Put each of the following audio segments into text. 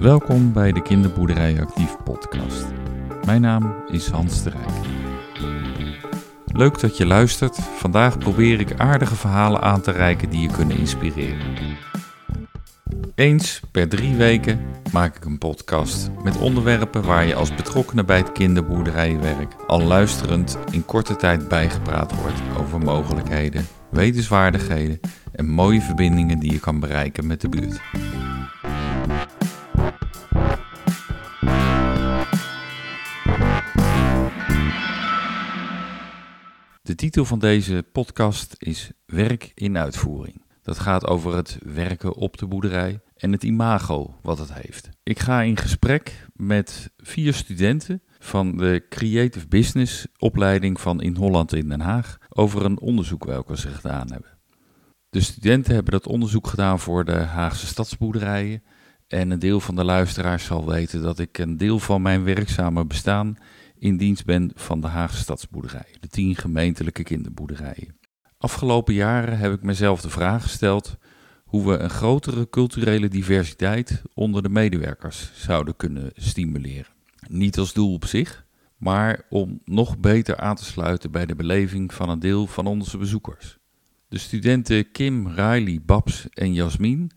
Welkom bij de Kinderboerderij Actief podcast. Mijn naam is Hans de Rijk. Leuk dat je luistert. Vandaag probeer ik aardige verhalen aan te reiken die je kunnen inspireren. Eens per drie weken maak ik een podcast met onderwerpen waar je als betrokkenen bij het kinderboerderijwerk al luisterend in korte tijd bijgepraat wordt over mogelijkheden, wetenswaardigheden en mooie verbindingen die je kan bereiken met de buurt. De titel van deze podcast is Werk in uitvoering. Dat gaat over het werken op de boerderij en het imago wat het heeft. Ik ga in gesprek met vier studenten van de Creative Business opleiding van In Holland in Den Haag over een onderzoek welke ze gedaan hebben. De studenten hebben dat onderzoek gedaan voor de Haagse stadsboerderijen. En een deel van de luisteraars zal weten dat ik een deel van mijn werkzame bestaan in dienst ben van de Haagse stadsboerderijen, de tien gemeentelijke kinderboerderijen. Afgelopen jaren heb ik mezelf de vraag gesteld hoe we een grotere culturele diversiteit onder de medewerkers zouden kunnen stimuleren. Niet als doel op zich, maar om nog beter aan te sluiten bij de beleving van een deel van onze bezoekers. De studenten Kim, Riley, Babs en Jasmin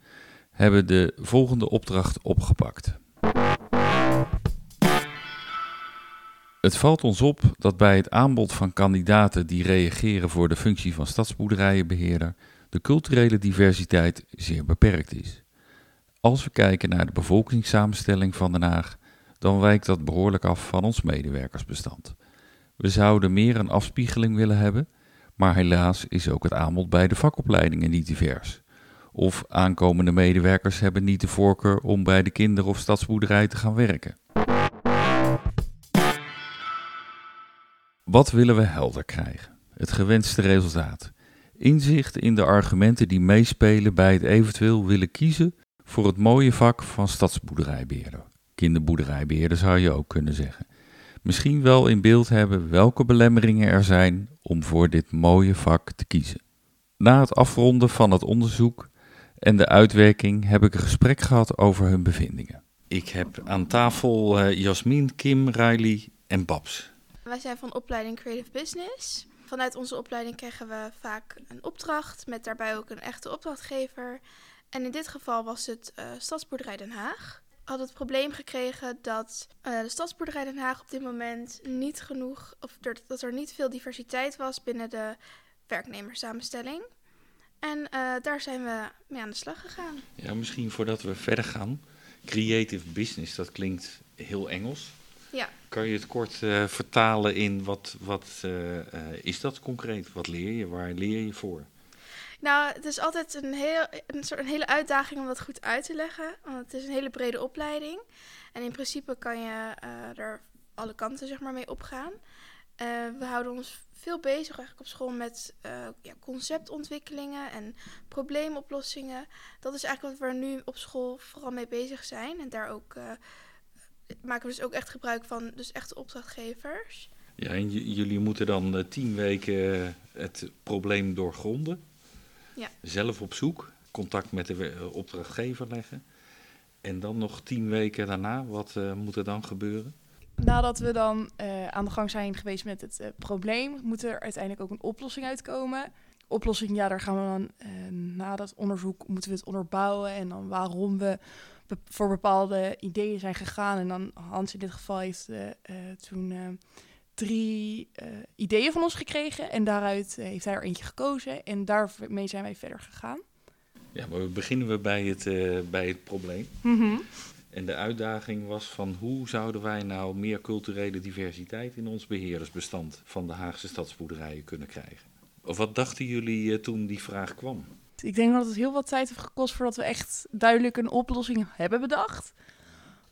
hebben de volgende opdracht opgepakt. Het valt ons op dat bij het aanbod van kandidaten die reageren voor de functie van stadsboerderijenbeheerder de culturele diversiteit zeer beperkt is. Als we kijken naar de bevolkingssamenstelling van Den Haag, dan wijkt dat behoorlijk af van ons medewerkersbestand. We zouden meer een afspiegeling willen hebben, maar helaas is ook het aanbod bij de vakopleidingen niet divers. Of aankomende medewerkers hebben niet de voorkeur om bij de kinder- of stadsboerderij te gaan werken. Wat willen we helder krijgen? Het gewenste resultaat. Inzicht in de argumenten die meespelen bij het eventueel willen kiezen voor het mooie vak van stadsboerderijbeheerder. Kinderboerderijbeheerder zou je ook kunnen zeggen. Misschien wel in beeld hebben welke belemmeringen er zijn om voor dit mooie vak te kiezen. Na het afronden van het onderzoek en de uitwerking heb ik een gesprek gehad over hun bevindingen. Ik heb aan tafel uh, Jasmin, Kim, Riley en Babs. Wij zijn van opleiding Creative Business. Vanuit onze opleiding krijgen we vaak een opdracht met daarbij ook een echte opdrachtgever. En in dit geval was het uh, Stadsboerderij Den Haag. Hadden het probleem gekregen dat uh, de Stadsboerderij Den Haag op dit moment niet genoeg, of dat er niet veel diversiteit was binnen de werknemerssamenstelling. En uh, daar zijn we mee aan de slag gegaan. Ja, misschien voordat we verder gaan. Creative business, dat klinkt heel Engels. Ja. Kan je het kort uh, vertalen in wat, wat uh, uh, is dat concreet? Wat leer je? Waar leer je voor? Nou, het is altijd een, heel, een, soort, een hele uitdaging om dat goed uit te leggen. Want het is een hele brede opleiding. En in principe kan je er alle kanten zeg maar, mee opgaan. we houden ons veel bezig eigenlijk op school met ja, conceptontwikkelingen en probleemoplossingen. Dat is eigenlijk wat we nu op school vooral mee bezig zijn. En daar ook maken we dus ook echt gebruik van dus echte opdrachtgevers. Ja, en jullie moeten dan uh, tien weken het probleem doorgronden. Ja. Zelf op zoek, contact met de opdrachtgever leggen. En dan nog tien weken daarna, wat uh, moet er dan gebeuren? Nadat we dan uh, aan de gang zijn geweest met het probleem, moet er uiteindelijk ook een oplossing uitkomen. Oplossing, ja, daar gaan we dan na dat onderzoek moeten we het onderbouwen en dan waarom we voor bepaalde ideeën zijn gegaan. En dan Hans in dit geval heeft uh, uh, toen uh, drie ideeën van ons gekregen. En daaruit heeft hij er eentje gekozen. En daarmee zijn wij verder gegaan. Ja, maar we beginnen we bij het, bij het probleem. Mm -hmm. En de uitdaging was van hoe zouden wij nou meer culturele diversiteit in ons beheerdersbestand van de Haagse stadsboerderijen kunnen krijgen? Of wat dachten jullie toen die vraag kwam? Ik denk dat het heel wat tijd heeft gekost voordat we echt duidelijk een oplossing hebben bedacht.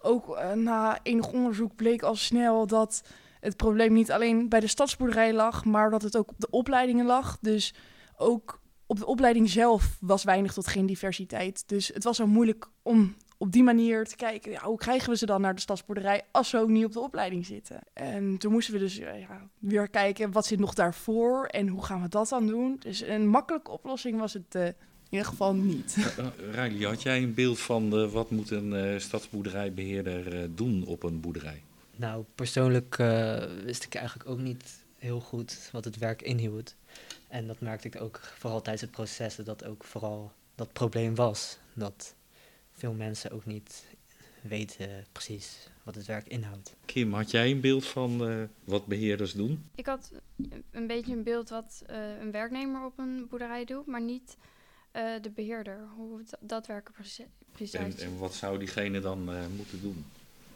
Ook uh, na enig onderzoek bleek al snel dat het probleem niet alleen bij de stadsboerderij lag, maar dat het ook op de opleidingen lag. Dus ook op de opleiding zelf was weinig tot geen diversiteit. Dus het was zo moeilijk om op die manier te kijken, ja, hoe krijgen we ze dan naar de stadsboerderij als ze ook niet op de opleiding zitten. En toen moesten we dus ja, weer kijken, wat zit nog daarvoor en hoe gaan we dat dan doen. Dus een makkelijke oplossing was het uh, In ieder geval niet. Uh, Riley, had jij een beeld van uh, wat moet een uh, stadsboerderijbeheerder doen op een boerderij? Nou, persoonlijk wist ik eigenlijk ook niet heel goed wat het werk inhield. En dat merkte ik ook vooral tijdens het proces, dat ook vooral dat probleem was. Dat veel mensen ook niet weten precies wat het werk inhoudt. Kim, had jij een beeld van uh, wat beheerders doen? Ik had een beetje een beeld wat uh, een werknemer op een boerderij doet, maar niet uh, de beheerder. Hoe dat werken precies, precies en, en, wat zou diegene dan moeten doen?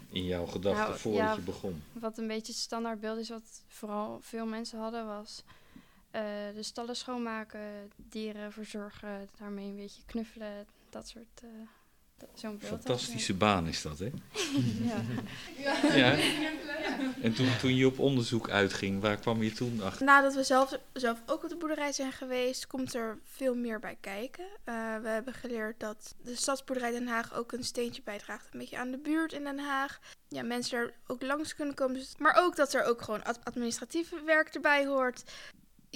In jouw gedachten nou, voordat ja, je begon? Wat een beetje het standaard beeld is, wat vooral veel mensen hadden, was de stallen schoonmaken, dieren verzorgen, daarmee een beetje knuffelen, dat soort zo'n beeld. Fantastische baan is dat, hè? ja. ja. En toen, toen je op onderzoek uitging, waar kwam je toen achter? Nadat we zelf, zelf ook op de boerderij zijn geweest, komt er veel meer bij kijken. Uh, we hebben geleerd dat de Stadsboerderij Den Haag ook een steentje bijdraagt. Een beetje aan de buurt in Den Haag. Ja, mensen er ook langs kunnen komen. Maar ook dat er ook gewoon administratief werk erbij hoort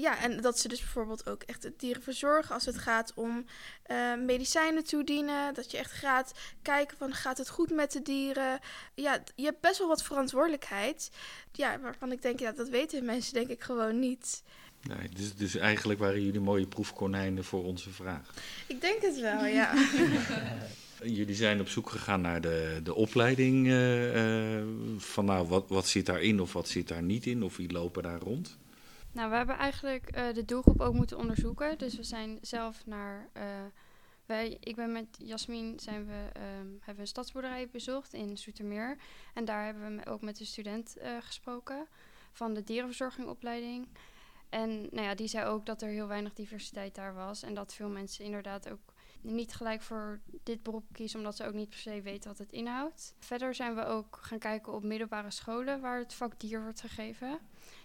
ja, en dat ze dus bijvoorbeeld ook echt het dieren verzorgen als het gaat om uh, medicijnen toedienen. Dat je echt gaat kijken van gaat het goed met de dieren. Ja, je hebt best wel wat verantwoordelijkheid. Ja, waarvan ik denk, ja, dat weten mensen denk ik gewoon niet. Nee, dus, dus eigenlijk waren jullie mooie proefkonijnen voor onze vraag. Ik denk het wel, ja. Jullie zijn op zoek gegaan naar de, de opleiding uh, uh, van nou, wat, wat zit daarin of wat zit daar niet in, of wie lopen daar rond? Nou, we hebben eigenlijk uh, de doelgroep ook moeten onderzoeken. Dus we zijn zelf naar. Uh, wij, ik ben met Jasmin zijn we, um, hebben een stadsboerderij bezocht in Zoetermeer. En daar hebben we ook met de student uh, gesproken van de dierenverzorgingopleiding. En nou ja, die zei ook dat er heel weinig diversiteit daar was. En dat veel mensen inderdaad ook niet gelijk voor dit beroep kiezen, omdat ze ook niet per se weten wat het inhoudt. Verder zijn we ook gaan kijken op middelbare scholen waar het vak dier wordt gegeven.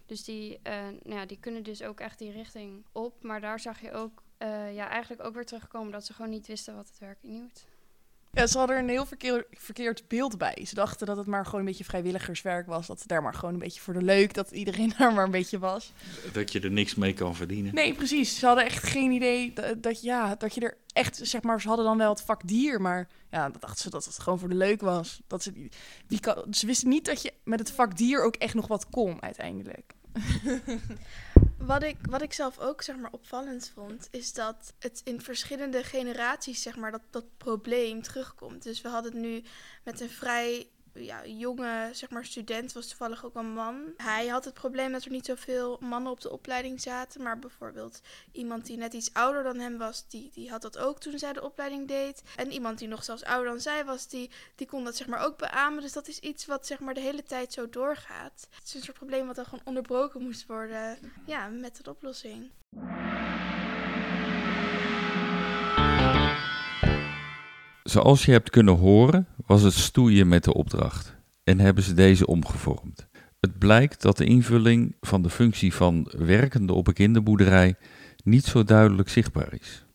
Dus die, uh, nou ja, die kunnen dus ook echt die richting op. Maar daar zag je ook uh, ja, eigenlijk ook weer terugkomen dat ze gewoon niet wisten wat het werk inhield. Ja, ze hadden er een heel verkeer, verkeerd beeld bij. Ze dachten dat het maar gewoon een beetje vrijwilligerswerk was. Dat het daar maar gewoon een beetje voor de leuk, dat iedereen daar maar een beetje was. Dat je er niks mee kan verdienen. Nee, precies. Ze hadden echt geen idee dat, dat ja, dat je er echt, zeg maar, ze hadden dan wel het vak dier, maar ja, dat dachten ze dat het gewoon voor de leuk was. Dat ze, wie kan, ze wisten niet dat je met het vak dier ook echt nog wat kon uiteindelijk. wat, ik, wat ik zelf ook zeg maar, opvallend vond, is dat het in verschillende generaties zeg maar, dat, dat probleem terugkomt. Dus we hadden het nu met een vrij ja, jonge zeg maar, student, was toevallig ook een man. Hij had het probleem dat er niet zoveel mannen op de opleiding zaten. Maar bijvoorbeeld iemand die net iets ouder dan hem was, die, die had dat ook toen zij de opleiding deed. En iemand die nog zelfs ouder dan zij was, die, die kon dat zeg maar ook beamen. Dus dat is iets wat zeg maar de hele tijd zo doorgaat. Het is een soort probleem wat dan gewoon onderbroken moest worden ja, met de oplossing. Zoals je hebt kunnen horen, was het stoeien met de opdracht en hebben ze deze omgevormd. Het blijkt dat de invulling van de functie van werkende op een kinderboerderij niet zo duidelijk zichtbaar is.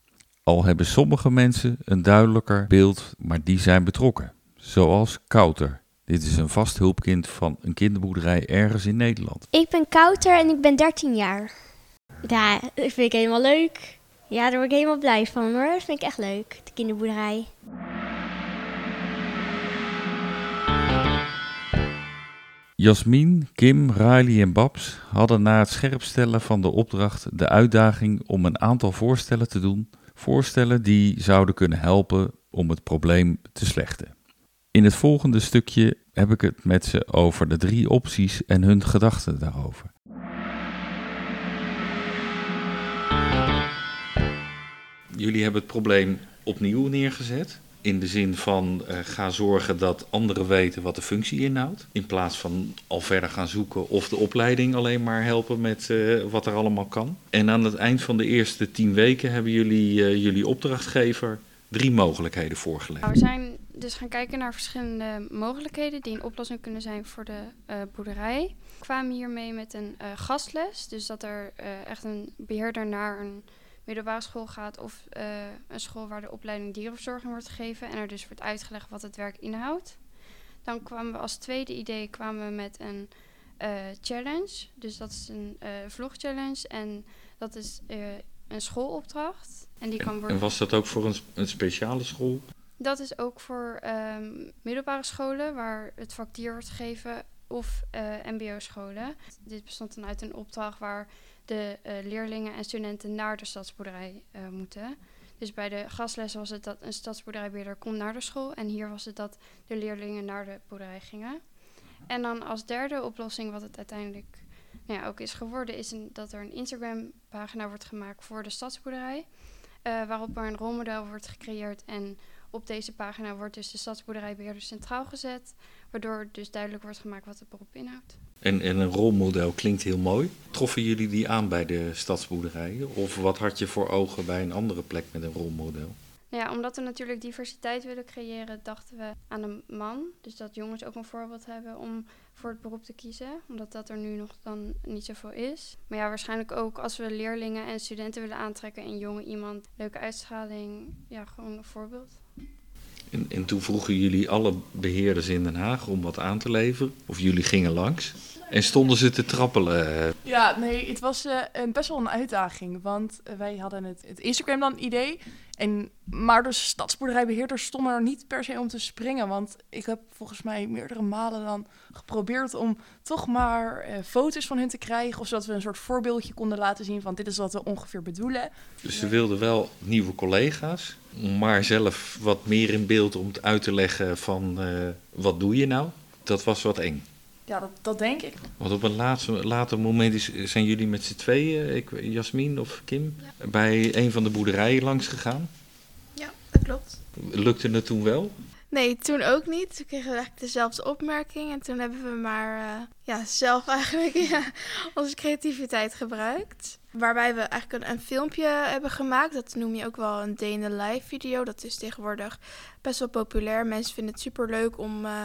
Al hebben sommige mensen een duidelijker beeld, maar die zijn betrokken. Zoals Kouter. Dit is een vast hulpkind van een kinderboerderij ergens in Nederland. Ik ben Kouter en ik ben 13 jaar. Ja, dat vind ik helemaal leuk. Ja, daar word ik helemaal blij van hoor. Dat vind ik echt leuk, de kinderboerderij. Jasmin, Kim, Riley en Babs hadden na het scherpstellen van de opdracht de uitdaging om een aantal voorstellen te doen. Voorstellen die zouden kunnen helpen om het probleem te slechten. In het volgende stukje heb ik het met ze over de drie opties en hun gedachten daarover. Jullie hebben het probleem opnieuw neergezet. In de zin van uh, ga zorgen dat anderen weten wat de functie inhoudt. In plaats van al verder gaan zoeken of de opleiding alleen maar helpen met uh, wat er allemaal kan. En aan het eind van de eerste tien weken hebben jullie uh, jullie opdrachtgever drie mogelijkheden voorgelegd. Nou, we zijn dus gaan kijken naar verschillende mogelijkheden die een oplossing kunnen zijn voor de boerderij. We kwamen hiermee met een gastles. Dus dat er echt een beheerder naar een middelbare school gaat of uh, een school waar de opleiding dierenverzorging wordt gegeven en er dus wordt uitgelegd wat het werk inhoudt. Dan kwamen we als tweede idee kwamen we met een uh, challenge. Dus dat is een uh, vlogchallenge en dat is een schoolopdracht. En die kan En, worden... en was dat ook voor een, een speciale school? Dat is ook voor ehm, middelbare scholen waar het vak dier wordt gegeven of eh, mbo-scholen. Dit bestond dan uit een opdracht waar de eh, leerlingen en studenten naar de stadsboerderij eh, moeten. Dus bij de gastles was het dat een stadsboerderijbeheerder komt naar de school en hier was het dat de leerlingen naar de boerderij gingen. En dan als derde oplossing, wat het uiteindelijk nou ja, ook is geworden, is een, dat er een Instagram-pagina wordt gemaakt voor de stadsboerderij. waarop er een rolmodel wordt gecreëerd en op deze pagina wordt dus de stadsboerderijbeheerder centraal gezet, waardoor dus duidelijk wordt gemaakt wat het beroep inhoudt. En, en een rolmodel klinkt heel mooi. Troffen jullie die aan bij de stadsboerderijen? Of wat had je voor ogen bij een andere plek met een rolmodel? Nou ja, omdat we natuurlijk diversiteit willen creëren, dachten we aan een man. Dus dat jongens ook een voorbeeld hebben om voor het beroep te kiezen. Omdat dat er nu nog dan niet zoveel is. Maar ja, waarschijnlijk ook als we leerlingen en studenten willen aantrekken en jonge iemand, leuke uitstraling, ja, gewoon een voorbeeld. En, en toen vroegen jullie alle beheerders in Den Haag om wat aan te leveren. Of jullie gingen langs. En stonden ze te trappelen. Ja, nee, het was eh, best wel een uitdaging. Want eh, wij hadden het, het Instagram dan idee. En, maar de stadsboerderijbeheerders stonden er niet per se om te springen. Want ik heb volgens mij meerdere malen dan geprobeerd om toch maar eh, foto's van hun te krijgen. Of zodat we een soort voorbeeldje konden laten zien van dit is wat we ongeveer bedoelen. Dus ze wilden wel nieuwe collega's. Maar zelf wat meer in beeld om uit te leggen van eh, wat doe je nou? Dat was wat eng. Ja, dat, dat denk ik. Want op een laatste, later moment is, zijn jullie met z'n tweeën, ik, Jasmin of Kim, bij een van de boerderijen langs gegaan. Ja, dat klopt. Lukte het toen wel? Nee, toen ook niet. Toen kregen we eigenlijk dezelfde opmerking. En toen hebben we maar eh, ja, zelf eigenlijk ja, onze creativiteit gebruikt. Waarbij we eigenlijk een, een filmpje hebben gemaakt. Dat noem je ook wel een day in the life video. Dat is tegenwoordig best wel populair. Mensen vinden het super leuk om eh,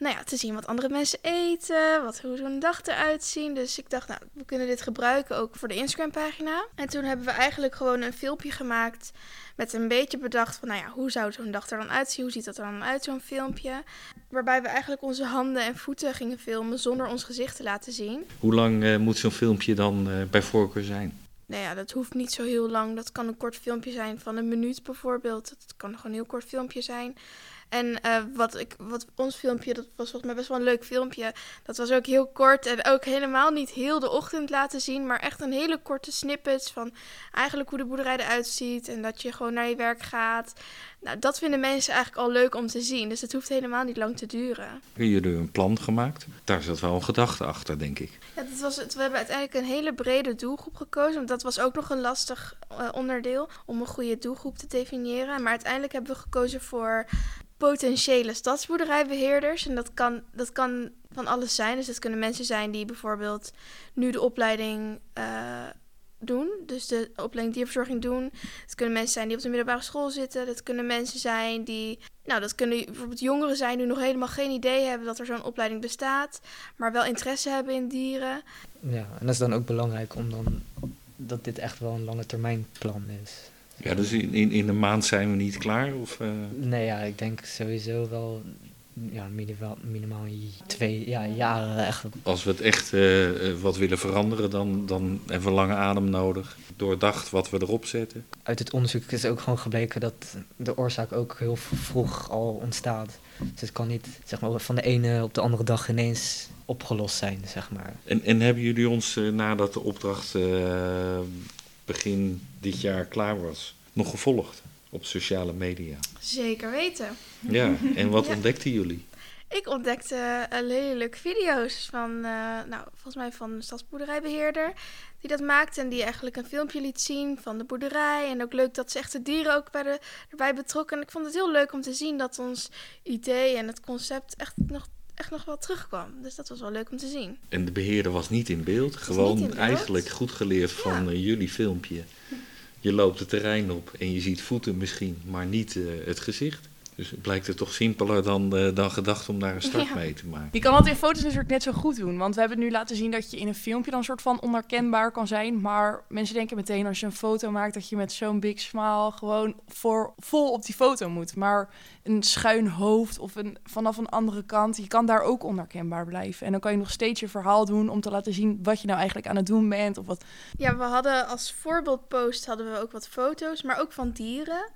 nou ja, te zien wat andere mensen eten. Wat, hoe zo'n dag eruit zien. Dus ik dacht, nou, we kunnen dit gebruiken ook voor de Instagram pagina. En toen hebben we eigenlijk gewoon een filmpje gemaakt met een beetje bedacht van, nou ja, hoe zou zo'n dag er dan uitzien? Hoe ziet dat er dan uit, zo'n filmpje? Waarbij we eigenlijk onze handen en voeten gingen filmen zonder ons gezicht te laten zien. Hoe lang eh, moet zo'n filmpje dan eh, bij voorkeur zijn? Nou ja, dat hoeft niet zo heel lang. Dat kan een kort filmpje zijn van een minuut bijvoorbeeld. Dat kan gewoon een heel kort filmpje zijn. En eh, wat, ik, wat ons filmpje, dat was volgens mij best wel een leuk filmpje. Dat was ook heel kort en ook helemaal niet heel de ochtend laten zien. Maar echt een hele korte snippets van eigenlijk hoe de boerderij eruit ziet. En dat je gewoon naar je werk gaat. Nou, dat vinden mensen eigenlijk al leuk om te zien. Dus het hoeft helemaal niet lang te duren. Jullie hebben een plan gemaakt. Daar zat wel een gedachte achter, denk ik. Ja, dat was het. We hebben uiteindelijk een hele brede doelgroep gekozen. Want dat was ook nog een lastig eh, onderdeel om een goede doelgroep te definiëren. Maar uiteindelijk hebben we gekozen voor potentiële stadsboerderijbeheerders. En dat kan, dat kan van alles zijn. Dus dat kunnen mensen zijn die bijvoorbeeld nu de opleiding eh, doen. Dus de opleiding dierverzorging doen. Het kunnen mensen zijn die op de middelbare school zitten. Dat kunnen mensen zijn die... Nou, dat kunnen bijvoorbeeld jongeren zijn die nog helemaal geen idee hebben dat er zo'n opleiding bestaat. Maar wel interesse hebben in dieren. Ja, en dat is dan ook belangrijk om dan dat dit echt wel een lange termijn plan is. Ja, dus in, in, in een maand zijn we niet klaar? Of, eh, Nee, ja, ik denk sowieso wel ja, minimaal, minimaal twee ja, jaren echt. als we het echt eh, eh, wat willen veranderen, dan, dan hebben we lange adem nodig. Doordacht wat we erop zetten. Uit het onderzoek is ook gewoon gebleken dat de oorzaak ook heel vroeg al ontstaat. Dus het kan niet zeg maar, van de ene op de andere dag ineens opgelost zijn, zeg maar. En, en hebben jullie ons eh, nadat de opdracht begin dit jaar klaar was, nog gevolgd op sociale media? Zeker weten. Ja, en wat Ja. ontdekten jullie? Ik ontdekte eh, hele leuke video's van, eh, nou, volgens mij van een stadsboerderijbeheerder. Die dat maakte en die eigenlijk een filmpje liet zien van de boerderij. En ook leuk dat ze echt de dieren ook bij de, erbij betrokken. En ik vond het heel leuk om te zien dat ons idee en het concept echt nog, echt nog wel terugkwam. Dus dat was wel leuk om te zien. En de beheerder was niet in beeld, gewoon in beeld. eigenlijk goed geleerd van eh, jullie filmpje. Je loopt het terrein op en je ziet voeten misschien, maar niet eh, het gezicht. Dus het blijkt er toch simpeler dan, eh, dan gedacht om daar een start Ja. mee te maken. Je kan dat in foto's natuurlijk net zo goed doen. Want we hebben nu laten zien dat je in een filmpje dan soort van onherkenbaar kan zijn. Maar mensen denken meteen als je een foto maakt dat je met zo'n big smile gewoon voor, vol op die foto moet. Maar een schuin hoofd of een, vanaf een andere kant, je kan daar ook onherkenbaar blijven. En dan kan je nog steeds je verhaal doen om te laten zien wat je nou eigenlijk aan het doen bent. Of wat. Ja, we hadden als voorbeeldpost hadden we ook wat foto's, maar ook van dieren.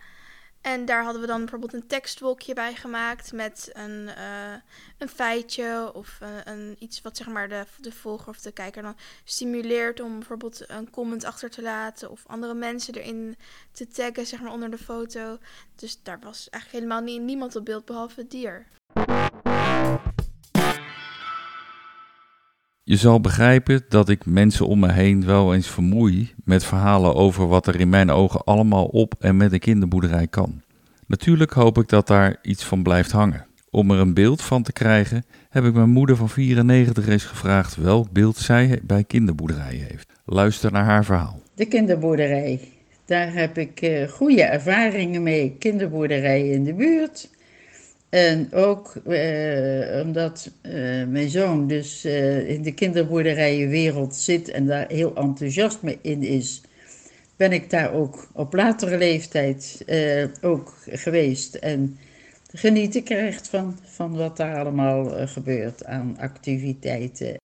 En daar hadden we dan bijvoorbeeld een tekstwolkje bij gemaakt met een, eh, een feitje of een, een iets wat zeg maar de, de volger of de kijker dan stimuleert om bijvoorbeeld een comment achter te laten of andere mensen erin te taggen zeg maar onder de foto. Dus daar was eigenlijk helemaal nie- niemand op beeld behalve het dier. Je zal begrijpen dat ik mensen om me heen wel eens vermoei met verhalen over wat er in mijn ogen allemaal op en met een kinderboerderij kan. Natuurlijk hoop ik dat daar iets van blijft hangen. Om er een beeld van te krijgen, heb ik mijn moeder van 94 eens gevraagd welk beeld zij bij kinderboerderijen heeft. Luister naar haar verhaal. De kinderboerderij. Daar heb ik eh, goede ervaringen mee. Kinderboerderijen in de buurt. En ook eh, omdat eh, mijn zoon dus eh, in de kinderboerderijenwereld zit en daar heel enthousiast mee in is, ben ik daar ook op latere leeftijd ook geweest. En genieten krijgt van, van wat daar allemaal gebeurt aan activiteiten.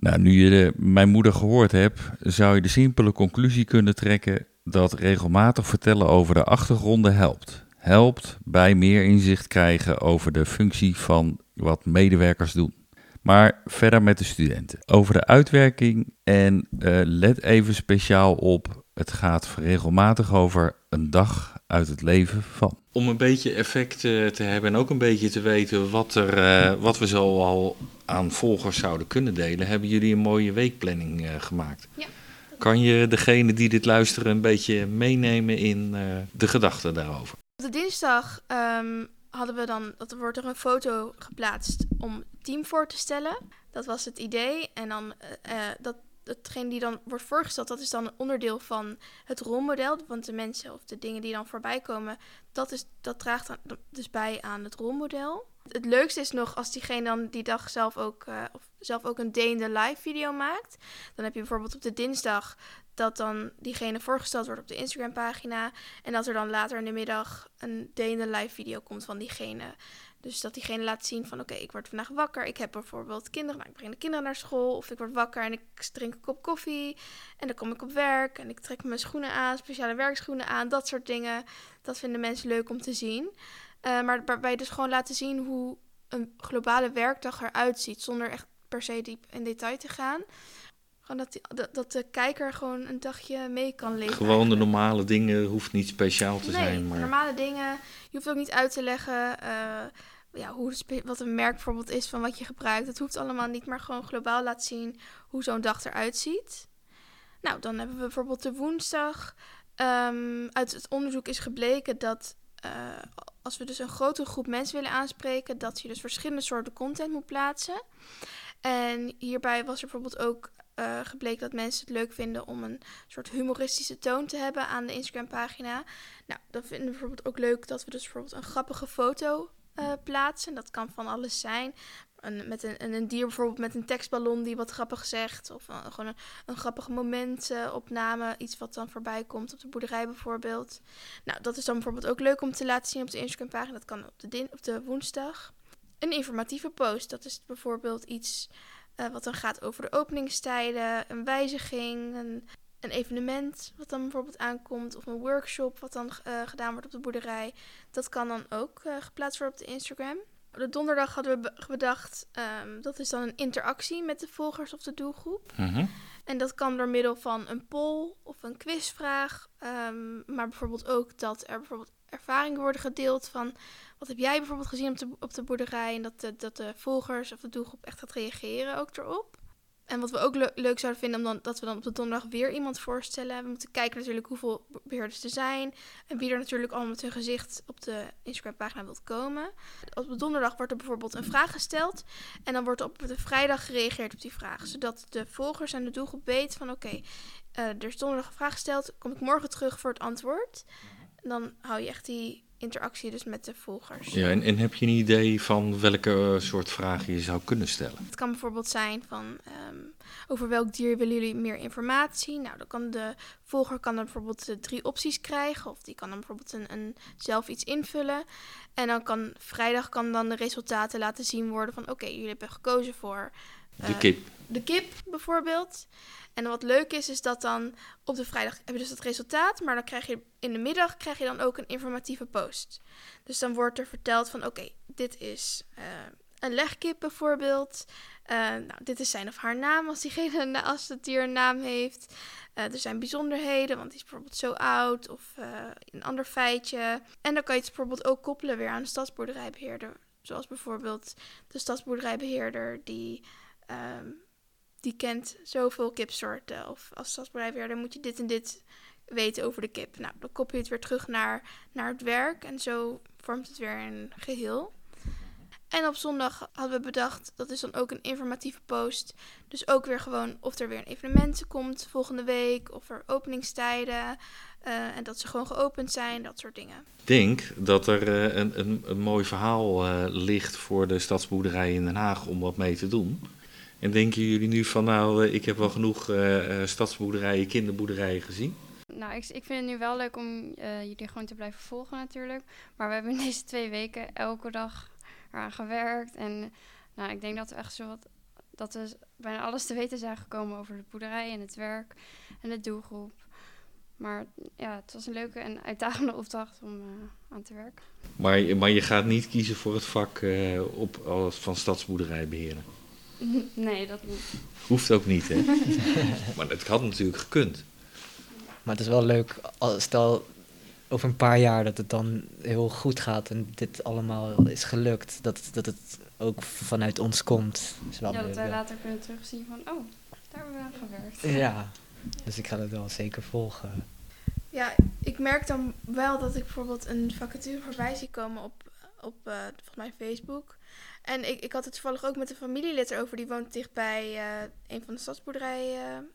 Nou, nu je mijn moeder gehoord hebt, zou je de simpele conclusie kunnen trekken dat regelmatig vertellen over de achtergronden helpt. Helpt bij meer inzicht krijgen over de functie van wat medewerkers doen. Maar verder met de studenten. Over de uitwerking en eh, let even speciaal op, het gaat regelmatig over een dag uit het leven van. Om een beetje effect eh, te hebben en ook een beetje te weten wat, er, eh, wat we zo al aan volgers zouden kunnen delen, hebben jullie een mooie weekplanning eh, gemaakt. Ja. Kan je degene die dit luisteren een beetje meenemen in eh, de gedachten daarover? Op de dinsdag ehm, hadden we dan, dat er wordt er een foto geplaatst om het team voor te stellen. Dat was het idee. En dan dat hetgeen die dan wordt voorgesteld, dat is dan een onderdeel van het rolmodel. Want de mensen of de dingen die dan voorbij komen, dat, is, dat draagt dus bij aan het rolmodel. Het leukste is nog als diegene dan die dag zelf ook, eh, of zelf ook een the live video maakt. Dan heb je bijvoorbeeld op de dinsdag dat dan diegene voorgesteld wordt op de Instagram pagina. En dat er dan later in de middag een the live video komt van diegene. Dus dat diegene laat zien van oké, ik word vandaag wakker. Ik heb bijvoorbeeld kinderen, nou, ik breng de kinderen naar school. Of ik word wakker en ik drink een kop koffie. En dan kom ik op werk en ik trek mijn schoenen aan, speciale werkschoenen aan. Dat soort dingen. Dat vinden mensen leuk om te zien. Uh, maar waarbij dus gewoon laten zien hoe een globale werkdag eruit ziet. Zonder echt per se diep in detail te gaan. Gewoon dat, die, dat, dat de kijker gewoon een dagje mee kan leven. Gewoon de normale dingen hoeft niet speciaal te nee, zijn. Maar... normale dingen. Je hoeft ook niet uit te leggen uh, ja, hoe wat een merk bijvoorbeeld is van wat je gebruikt. Dat hoeft allemaal niet, maar gewoon globaal laten zien hoe zo'n dag eruit ziet. Nou, dan hebben we bijvoorbeeld de woensdag. Um, uit het onderzoek is gebleken dat uh, als we dus een grotere groep mensen willen aanspreken, dat je dus verschillende soorten content moet plaatsen. En hierbij was er bijvoorbeeld ook uh, gebleken dat mensen het leuk vinden om een soort humoristische toon te hebben aan de Instagram-pagina. Nou, dan vinden we bijvoorbeeld ook leuk dat we dus bijvoorbeeld een grappige foto uh, plaatsen. Dat kan van alles zijn. Een, met een, een dier bijvoorbeeld met een tekstballon die wat grappig zegt. Of uh, gewoon een, een grappige momentopname. iets wat dan voorbij komt op de boerderij bijvoorbeeld. Nou, dat is dan bijvoorbeeld ook leuk om te laten zien op de Instagram-pagina. Dat kan op de, op de woensdag. Een informatieve post. Dat is bijvoorbeeld iets uh, wat dan gaat over de openingstijden. Een wijziging. Een, een evenement wat dan bijvoorbeeld aankomt. Of een workshop wat dan uh, gedaan wordt op de boerderij. Dat kan dan ook uh, geplaatst worden op de Instagram. De donderdag hadden we bedacht, um, dat is dan een interactie met de volgers of de doelgroep. Mm-hmm. En dat kan door middel van een poll of een quizvraag. Um, maar bijvoorbeeld ook dat er bijvoorbeeld ervaringen worden gedeeld van... wat heb jij bijvoorbeeld gezien op de, op de boerderij? En dat de, dat de volgers of de doelgroep echt gaat reageren ook erop. En wat we ook le- leuk zouden vinden, om dan, dat we dan op de donderdag weer iemand voorstellen. We moeten kijken natuurlijk hoeveel be- beheerders er zijn. En wie er natuurlijk allemaal met hun gezicht op de Instagram-pagina wilt komen. Op de donderdag wordt er bijvoorbeeld een vraag gesteld. En dan wordt op de vrijdag gereageerd op die vraag. Zodat de volgers en de doelgroep weten van oké, eh, er is donderdag een vraag gesteld. Kom ik morgen terug voor het antwoord. Dan hou je echt die interactie dus met de volgers. Ja, en, en heb je een idee van welke eh, soort vragen je zou kunnen stellen? Het kan bijvoorbeeld zijn van ehm, over welk dier willen jullie meer informatie? Nou, dan kan de volger kan dan bijvoorbeeld eh, drie opties krijgen. Of die kan dan bijvoorbeeld een, een, zelf iets invullen. En dan kan vrijdag kan dan de resultaten laten zien worden van oké, jullie hebben gekozen voor De eh, kip. de kip bijvoorbeeld. En wat leuk is, is dat dan op de vrijdag heb je dus het resultaat, maar dan krijg je in de middag krijg je dan ook een informatieve post. Dus dan wordt er verteld van oké, dit is eh, een legkip bijvoorbeeld. Eh, nou, dit is zijn of haar naam als diegene als het dier een naam heeft. Er zijn bijzonderheden, want die is bijvoorbeeld zo oud of een ander feitje. En dan kan je het bijvoorbeeld ook koppelen weer aan de stadsboerderijbeheerder. Zoals bijvoorbeeld de stadsboerderijbeheerder die ehm, die kent zoveel kipsoorten. Of als stadsboerderijbeheerder moet je dit en dit weten over de kip. Nou, dan koppel je het weer terug naar, naar het werk. En zo vormt het weer een geheel. En op zondag hadden we bedacht, dat is dan ook een informatieve post. Dus ook weer gewoon of er weer een evenement komt volgende week. Of er openingstijden. eh, en dat ze gewoon geopend zijn, dat soort dingen. Ik denk dat er eh, een, een, een mooi verhaal eh, ligt voor de stadsboerderij in Den Haag om wat mee te doen. En denken jullie nu van, nou, eh, ik heb wel genoeg eh, eh, stadsboerderijen, kinderboerderijen gezien? Nou, ik, ik vind het nu wel leuk om jullie gewoon te blijven volgen natuurlijk. Maar we hebben in deze twee weken elke dag eraan gewerkt. En nou, ik denk dat we echt zo wat, dat we bijna alles te weten zijn gekomen over de boerderij en het werk en de doelgroep. Maar ja, het was een leuke en uitdagende opdracht om aan te werken. Maar, je- maar je gaat niet kiezen voor het vak op, als van stadsboerderij beheren. nee, dat niet. Hoeft ook niet, hè? maar dat had natuurlijk gekund. Maar het is wel leuk, stel over een paar jaar dat het dan heel goed gaat en dit allemaal is gelukt, dat, dat het ook vanuit ons komt. Is wel Ja, dat wij ja. later kunnen terugzien van, oh, daar hebben we aan gewerkt. Ja, dus ik ga het wel zeker volgen. Ja, ik merk dan wel dat ik bijvoorbeeld een vacature voorbij zie komen op, op eh, volgens mij Facebook. En ik, ik had het toevallig ook met een familielid erover, die woont dichtbij eh een van de stadsboerderijen.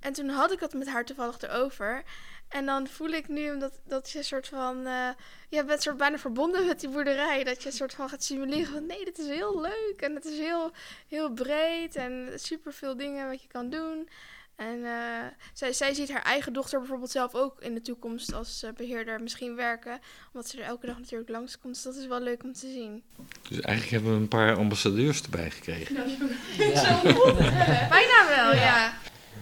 En toen had ik het met haar toevallig erover. En dan voel ik nu dat, dat je een soort van, eh je bent soort bijna verbonden met die boerderij. Dat je een soort van gaat simuleren van nee, dit is heel leuk en het is heel, heel breed en super veel dingen wat je kan doen. En eh, zij, zij ziet haar eigen dochter bijvoorbeeld zelf ook in de toekomst als eh, beheerder misschien werken. Omdat ze er elke dag natuurlijk langskomt. Dus dat is wel leuk om te zien. Dus eigenlijk hebben we een paar ambassadeurs erbij gekregen. Bijna wel, ja.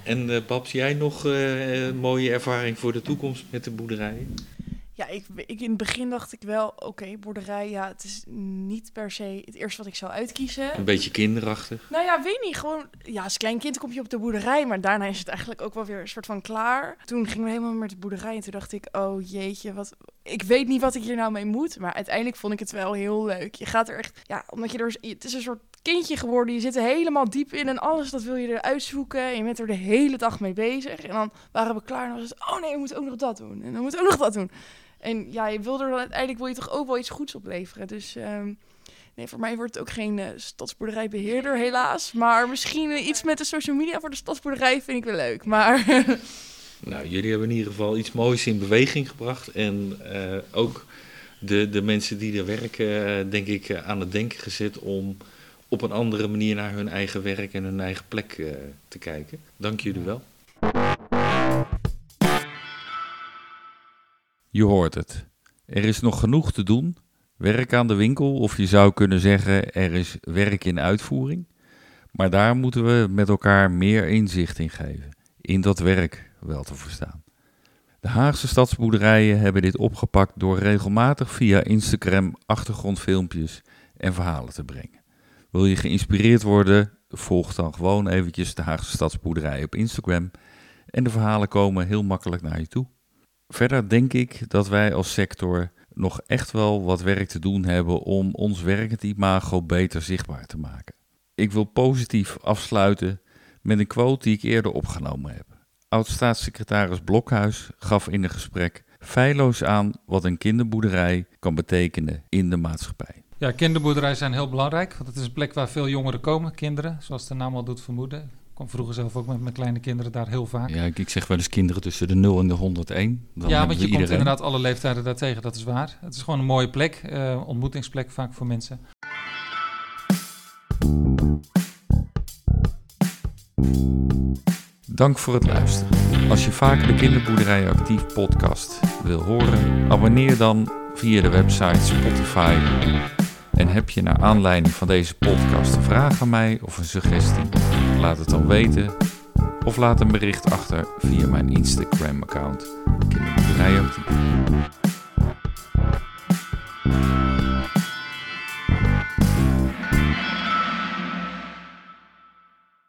En eh Babs, jij nog eh, een mooie ervaring voor de toekomst met de boerderijen? Ja, ik, ik in het begin dacht ik wel, oké, boerderij, ja, het is niet per se het eerste wat ik zou uitkiezen. Een beetje kinderachtig. Nou ja, weet niet, gewoon, ja, als klein kind kom je op de boerderij, maar daarna is het eigenlijk ook wel weer een soort van klaar. Toen gingen we helemaal met de boerderij en toen dacht ik, oh jeetje, wat, ik weet niet wat ik hier nou mee moet, maar uiteindelijk vond ik het wel heel leuk. Je gaat er echt, ja, omdat je er, het is een soort kindje geworden, je zit er helemaal diep in en alles dat wil je eruit zoeken en je bent er de hele dag mee bezig. En dan waren we klaar en dan was het, oh nee, we moeten ook nog dat doen en dan moeten we ook nog dat doen. En ja, je wil er dan uiteindelijk wil je toch ook wel iets goeds opleveren. Dus ehm, nee, voor mij wordt het ook geen eh, stadsboerderijbeheerder, helaas. Maar misschien eh, iets met de social media voor de stadsboerderij vind ik wel leuk. Maar Nou, jullie hebben in ieder geval iets moois in beweging gebracht. En eh, ook de, de mensen die er werken, denk ik, aan het denken gezet om op een andere manier naar hun eigen werk en hun eigen plek te kijken. Dank jullie wel. Je hoort het. Er is nog genoeg te doen. Werk aan de winkel, of je zou kunnen zeggen, er is werk in uitvoering. Maar daar moeten we met elkaar meer inzicht in geven. In dat werk wel te verstaan. De Haagse stadsboerderijen hebben dit opgepakt door regelmatig via Instagram achtergrondfilmpjes en verhalen te brengen. Wil je geïnspireerd worden? Volg dan gewoon eventjes de Haagse stadsboerderij op Instagram en de verhalen komen heel makkelijk naar je toe. Verder denk ik dat wij als sector nog echt wel wat werk te doen hebben om ons werkend imago beter zichtbaar te maken. Ik wil positief afsluiten met een quote die ik eerder opgenomen heb. Oud-staatssecretaris Blokhuis gaf in een gesprek feilloos aan wat een kinderboerderij kan betekenen in de maatschappij. Ja, kinderboerderijen zijn heel belangrijk, want het is een plek waar veel jongeren komen, kinderen, zoals de naam al doet vermoeden. Kwam vroeger zelf ook met mijn kleine kinderen daar heel vaak. Ja, ik, ik zeg wel eens kinderen tussen de 0 en de 101. Dan ja, want je komt inderdaad alle leeftijden daartegen, dat is waar. Het is gewoon een mooie plek, eh, ontmoetingsplek vaak voor mensen. Dank voor het luisteren. Als je vaker de Kinderboerderij Actief podcast wil horen, abonneer dan via de website Spotify. En heb je naar aanleiding van deze podcast een vraag aan mij of een suggestie? Laat het dan weten of laat een bericht achter via mijn Instagram account Kinderboerderij Actief.